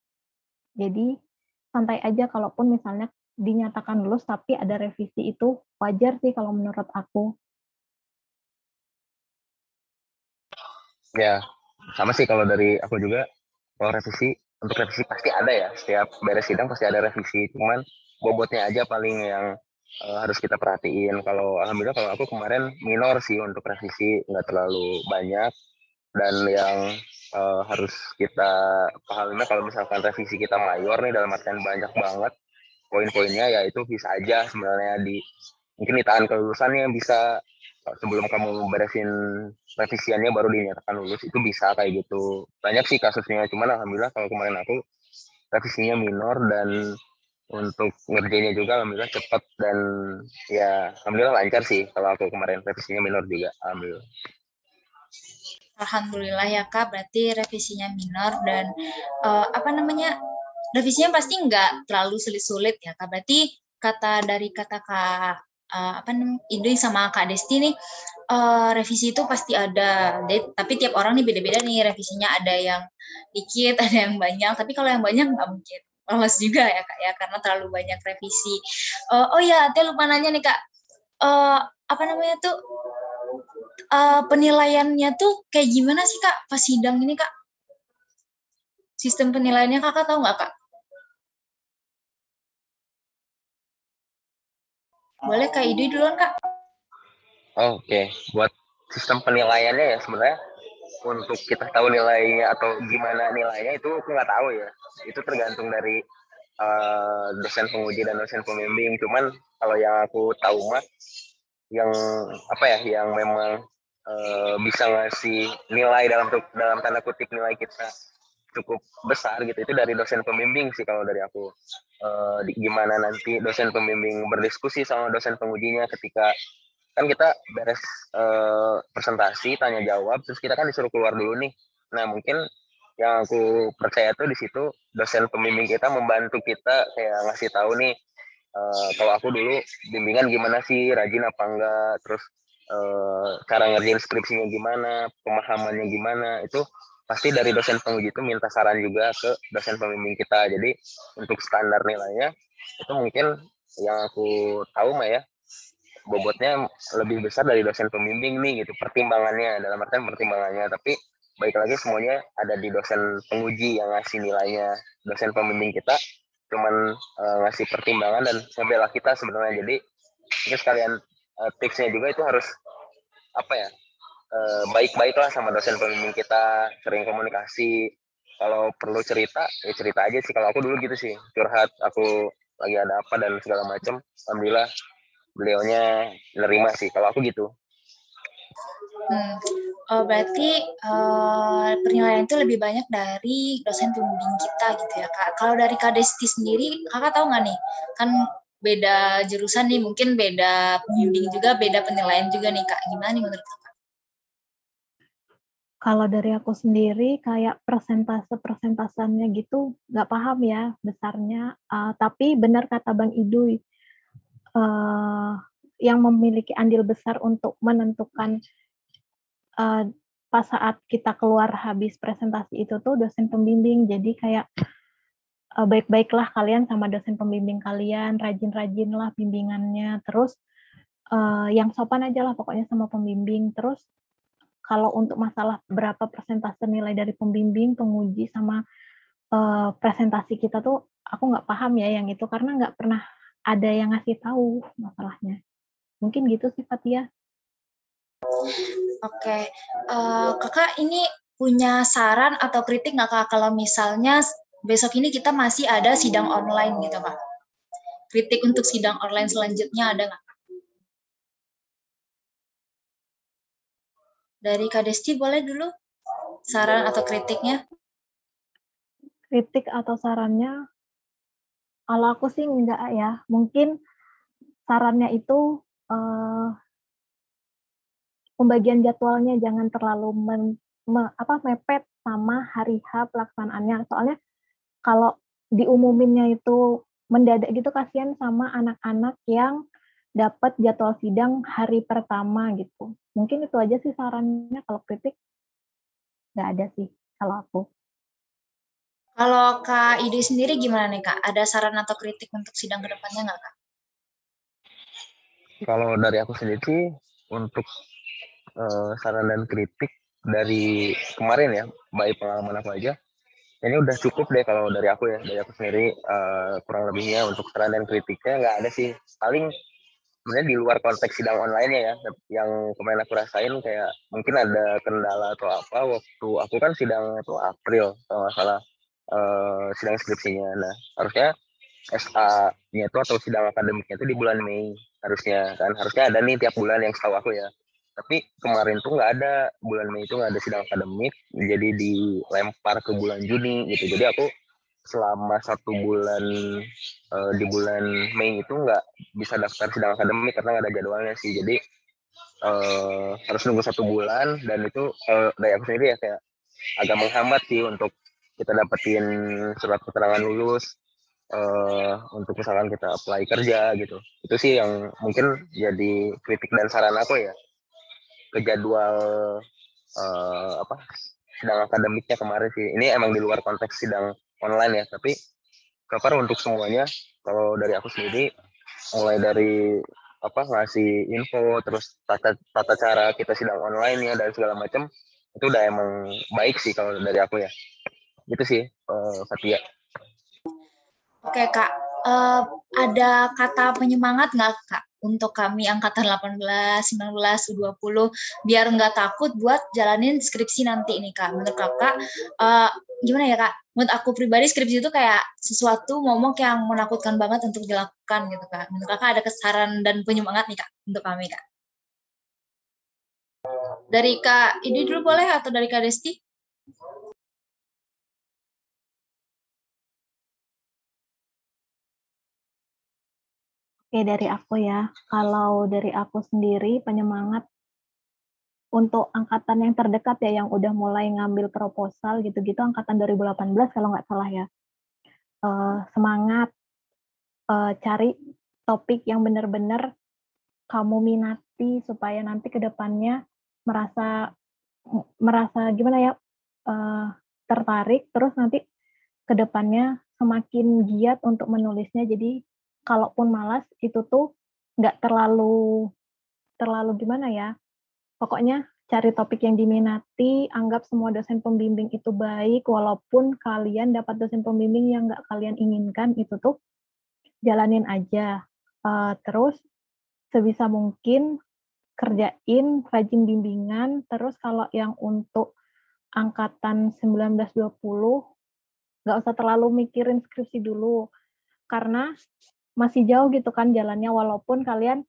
Jadi santai aja kalaupun misalnya dinyatakan lulus tapi ada revisi itu wajar sih kalau menurut aku. Ya, sama sih kalau dari aku juga kalau revisi untuk revisi pasti ada ya setiap beres sidang pasti ada revisi cuman bobotnya aja paling yang uh, harus kita perhatiin. Kalau alhamdulillah kalau aku kemarin minor sih untuk revisi nggak terlalu banyak. Dan yang uh, harus kita pahami kalau misalkan revisi kita mayor nih dalam artian banyak banget poin-poinnya ya itu bisa aja sebenarnya di mungkin ditahan kelulusannya bisa sebelum kamu beresin revisiannya baru dinyatakan lulus itu bisa kayak gitu. Banyak sih kasusnya cuman alhamdulillah kalau kemarin aku revisinya minor dan untuk ngerjainnya juga alhamdulillah cepat dan ya alhamdulillah lancar sih kalau aku kemarin revisinya minor juga alhamdulillah Alhamdulillah ya kak, berarti revisinya minor dan uh, apa namanya revisinya pasti nggak terlalu sulit-sulit ya kak. Berarti kata dari kata kak uh, apa namanya Indri sama kak Desti nih uh, revisi itu pasti ada. Tapi tiap orang nih beda-beda nih revisinya ada yang dikit, ada yang banyak. Tapi kalau yang banyak nggak mungkin lolos juga ya kak ya karena terlalu banyak revisi. Uh, oh ya, Tia lupa nanya nih kak. Uh, apa namanya tuh uh, penilaiannya tuh kayak gimana sih kak pas sidang ini kak? Sistem penilaiannya kakak tahu nggak kak? Boleh kak Ide duluan kak? Oke, okay. buat sistem penilaiannya ya sebenarnya untuk kita tahu nilainya atau gimana nilainya itu aku nggak tahu ya. Itu tergantung dari uh, dosen penguji dan dosen pembimbing. Cuman kalau yang aku tahu mah yang apa ya yang memang uh, bisa ngasih nilai dalam dalam tanda kutip nilai kita cukup besar gitu itu dari dosen pembimbing sih kalau dari aku di, gimana nanti dosen pembimbing berdiskusi sama dosen pengujinya ketika kan kita beres uh, presentasi tanya jawab terus kita kan disuruh keluar dulu nih. Nah mungkin yang aku percaya tuh di situ dosen pembimbing kita membantu kita kayak ngasih tahu nih uh, kalau aku dulu bimbingan gimana sih rajin apa enggak terus uh, cara ngerjain skripsinya gimana pemahamannya gimana itu pasti dari dosen penguji itu minta saran juga ke dosen pembimbing kita. Jadi untuk standar nilainya itu mungkin yang aku tahu mah ya bobotnya lebih besar dari dosen pembimbing nih gitu pertimbangannya. Dalam artian pertimbangannya tapi baik lagi semuanya ada di dosen penguji yang ngasih nilainya. Dosen pembimbing kita cuman uh, ngasih pertimbangan dan ngebela kita sebenarnya. Jadi itu sekalian uh, tipsnya juga itu harus apa ya uh, baik-baiklah sama dosen pembimbing kita sering komunikasi. Kalau perlu cerita ya cerita aja sih. Kalau aku dulu gitu sih curhat aku lagi ada apa dan segala macam alhamdulillah beliaunya nerima sih kalau aku gitu Hmm. Oh, berarti uh, penilaian itu lebih banyak dari dosen pembimbing kita gitu ya kak. Kalau dari Kak Desti sendiri, kakak tahu nggak nih? Kan beda jurusan nih, mungkin beda pembimbing juga, beda penilaian juga nih kak. Gimana nih menurut kakak? Kalau dari aku sendiri, kayak persentase-persentasannya gitu, nggak paham ya besarnya. Uh, tapi benar kata Bang Idui, uh, yang memiliki andil besar untuk menentukan uh, pas saat kita keluar habis presentasi itu tuh dosen pembimbing. Jadi kayak uh, baik-baiklah kalian sama dosen pembimbing kalian, rajin-rajinlah bimbingannya. Terus uh, yang sopan aja lah pokoknya sama pembimbing. Terus kalau untuk masalah berapa persentase nilai dari pembimbing, penguji sama uh, presentasi kita tuh aku nggak paham ya yang itu karena nggak pernah ada yang ngasih tahu masalahnya. Mungkin gitu sih Fatia. Oke, uh, kakak ini punya saran atau kritik nggak kak kalau misalnya besok ini kita masih ada sidang online gitu kak? Kritik untuk sidang online selanjutnya ada nggak? Dari Kak Desti boleh dulu saran atau kritiknya? Kritik atau sarannya, kalau aku sih enggak ya. Mungkin sarannya itu uh, pembagian jadwalnya jangan terlalu men, me, apa mepet sama hari H pelaksanaannya. Soalnya kalau diumuminnya itu mendadak gitu kasihan sama anak-anak yang dapat jadwal sidang hari pertama gitu. Mungkin itu aja sih sarannya kalau kritik nggak ada sih kalau aku. Kalau Kak Ide sendiri gimana nih Kak? Ada saran atau kritik untuk sidang ke depannya nggak Kak? Kalau dari aku sendiri untuk uh, saran dan kritik dari kemarin ya, baik pengalaman aku aja, ini udah cukup deh kalau dari aku ya, dari aku sendiri uh, kurang lebihnya untuk saran dan kritiknya nggak ada sih. Paling sebenarnya di luar konteks sidang online ya, yang kemarin aku rasain kayak mungkin ada kendala atau apa waktu aku kan sidang itu April kalau nggak salah uh, sidang skripsinya. Nah harusnya SA-nya itu atau sidang akademiknya itu di bulan Mei harusnya kan. Harusnya ada nih tiap bulan yang setahu aku ya. Tapi kemarin tuh nggak ada. Bulan Mei itu nggak ada sidang akademik jadi dilempar ke bulan Juni gitu. Jadi aku selama satu bulan uh, di bulan Mei itu nggak bisa daftar sidang akademik karena nggak ada jadwalnya sih. Jadi uh, harus nunggu satu bulan dan itu uh, dari aku sendiri ya kayak agak menghambat sih untuk kita dapetin surat keterangan lulus uh, untuk misalkan kita apply kerja gitu itu sih yang mungkin jadi kritik dan saran aku ya ke jadwal uh, apa sidang akademiknya kemarin sih. Ini emang di luar konteks sidang online ya, tapi cover untuk semuanya. Kalau dari aku sendiri, mulai dari apa ngasih info, terus tata tata cara kita sidang online ya dan segala macam itu udah emang baik sih kalau dari aku ya. Gitu sih, uh. Oke kak, uh, ada kata penyemangat nggak kak untuk kami angkatan 18, 19, 20 biar nggak takut buat jalanin skripsi nanti ini kak. Menurut kakak uh, gimana ya kak? Menurut aku pribadi skripsi itu kayak sesuatu momok yang menakutkan banget untuk dilakukan gitu kak. Menurut kakak ada kesaran dan penyemangat nih kak untuk kami kak. Dari kak ini dulu boleh atau dari kak Desti? Oke, dari aku ya. Kalau dari aku sendiri penyemangat untuk angkatan yang terdekat ya yang udah mulai ngambil proposal gitu-gitu angkatan 2018 kalau nggak salah ya. Uh, semangat uh, cari topik yang benar-benar kamu minati supaya nanti ke depannya merasa merasa gimana ya uh, tertarik terus nanti ke depannya semakin giat untuk menulisnya jadi kalaupun malas itu tuh nggak terlalu terlalu gimana ya pokoknya cari topik yang diminati anggap semua dosen pembimbing itu baik walaupun kalian dapat dosen pembimbing yang nggak kalian inginkan itu tuh jalanin aja. Uh, terus sebisa mungkin kerjain rajin bimbingan terus kalau yang untuk angkatan 1920 nggak usah terlalu mikirin skripsi dulu. Karena masih jauh gitu kan jalannya walaupun kalian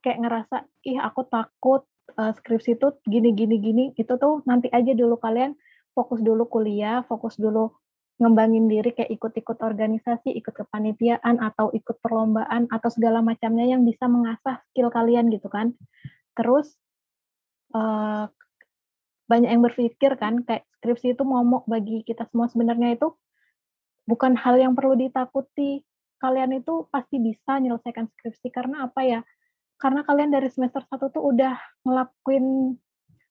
kayak ngerasa ih aku takut uh, skripsi itu gini gini gini itu tuh nanti aja dulu kalian fokus dulu kuliah, fokus dulu ngembangin diri kayak ikut-ikut organisasi, ikut kepanitiaan atau ikut perlombaan atau segala macamnya yang bisa mengasah skill kalian gitu kan. Terus uh, banyak yang berpikir kan kayak skripsi itu momok bagi kita semua sebenarnya itu bukan hal yang perlu ditakuti. Kalian itu pasti bisa menyelesaikan skripsi karena apa ya? Karena kalian dari semester satu tuh udah ngelakuin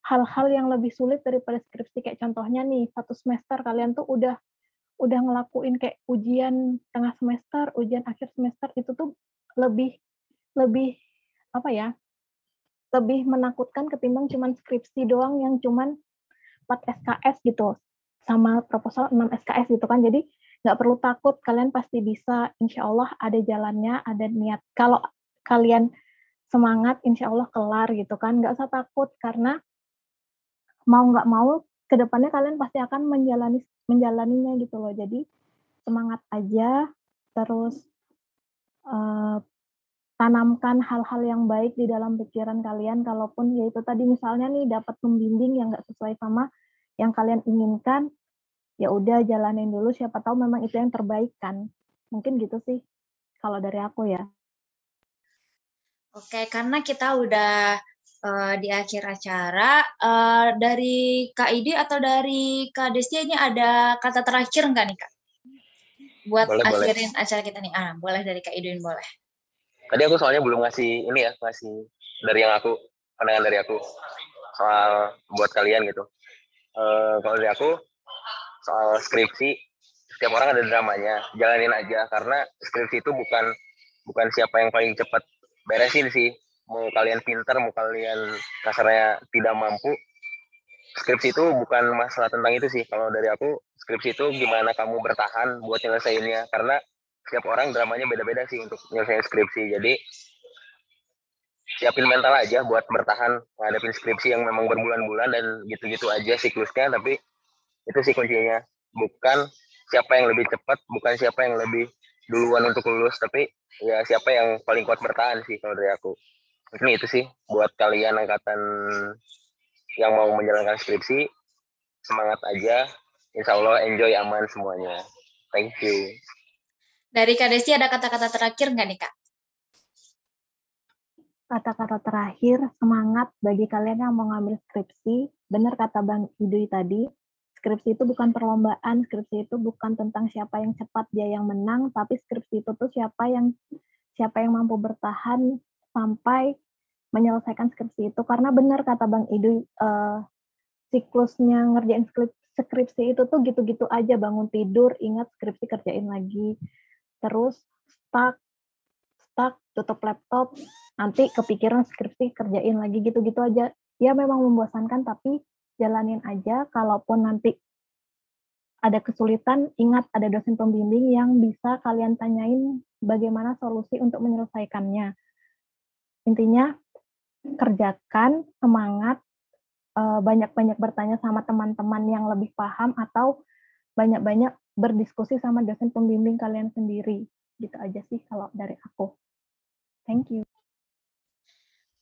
hal-hal yang lebih sulit daripada skripsi kayak contohnya nih satu semester kalian tuh udah udah ngelakuin kayak ujian tengah semester, ujian akhir semester itu tuh lebih lebih apa ya? lebih menakutkan ketimbang cuman skripsi doang yang cuman 4 SKS gitu sama proposal 6 SKS gitu kan. Jadi nggak perlu takut, kalian pasti bisa. Insya Allah ada jalannya, ada niat. Kalau kalian semangat, insya Allah kelar gitu kan. Nggak usah takut karena mau nggak mau ke depannya kalian pasti akan menjalani menjalaninya gitu loh jadi semangat aja terus uh, tanamkan hal-hal yang baik di dalam pikiran kalian kalaupun yaitu tadi misalnya nih dapat pembimbing yang nggak sesuai sama yang kalian inginkan ya udah jalanin dulu siapa tahu memang itu yang terbaik kan mungkin gitu sih kalau dari aku ya oke karena kita udah uh, di akhir acara uh, dari Kak Idi atau dari Kak Destia ini ada kata terakhir nggak nih Kak? Buat boleh, akhirin boleh. acara kita nih. Ah, boleh dari Kak Idin boleh. Tadi aku soalnya belum ngasih ini ya, ngasih dari yang aku pandangan dari aku soal buat kalian gitu. Uh, kalau dari aku soal skripsi setiap orang ada dramanya. Jalanin aja karena skripsi itu bukan bukan siapa yang paling cepat beresin sih. Mau kalian pinter mau kalian kasarnya tidak mampu skripsi itu bukan masalah tentang itu sih. Kalau dari aku skripsi itu gimana kamu bertahan buat nyelesainnya. Karena setiap orang dramanya beda-beda sih untuk nyelesain skripsi. Jadi siapin mental aja buat bertahan ngadepin skripsi yang memang berbulan-bulan dan gitu-gitu aja siklusnya. Tapi itu sih kuncinya. Bukan siapa yang lebih cepat bukan siapa yang lebih duluan untuk lulus tapi ya siapa yang paling kuat bertahan sih kalau dari aku. Ini itu sih buat kalian angkatan yang mau menjalankan skripsi semangat aja. Insya Allah enjoy aman semuanya. Thank you. Dari Kak Desi ada kata-kata terakhir nggak nih Kak? Kata-kata terakhir, semangat bagi kalian yang mau ngambil skripsi. Benar kata Bang Idui tadi, skripsi itu bukan perlombaan, skripsi itu bukan tentang siapa yang cepat dia yang menang, tapi skripsi itu tuh siapa yang siapa yang mampu bertahan sampai menyelesaikan skripsi itu. Karena benar kata Bang Idu uh, siklusnya ngerjain skripsi itu tuh gitu-gitu aja bangun tidur ingat skripsi kerjain lagi. Terus stuck stuck tutup laptop nanti kepikiran skripsi kerjain lagi gitu-gitu aja. Ya memang membosankan tapi jalanin aja kalaupun nanti ada kesulitan ingat ada dosen pembimbing yang bisa kalian tanyain bagaimana solusi untuk menyelesaikannya intinya kerjakan, semangat, eh, banyak-banyak bertanya sama teman-teman yang lebih paham atau banyak-banyak berdiskusi sama dosen pembimbing kalian sendiri. Gitu aja sih kalau dari aku. Thank you.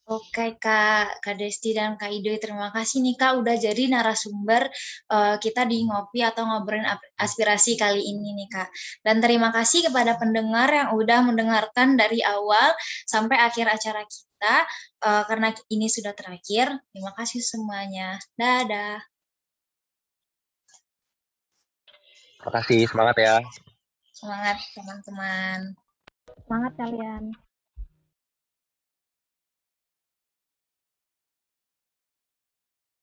Oke Kak, Kak Desti dan Kak Ido, terima kasih nih Kak udah jadi narasumber uh, kita di Ngopi atau Ngobrolin Aspirasi kali ini nih Kak. Dan terima kasih kepada pendengar yang udah mendengarkan dari awal sampai akhir acara kita, uh, karena ini sudah terakhir. Terima kasih semuanya. Dadah. Terima kasih, semangat ya. Semangat teman-teman. Semangat kalian.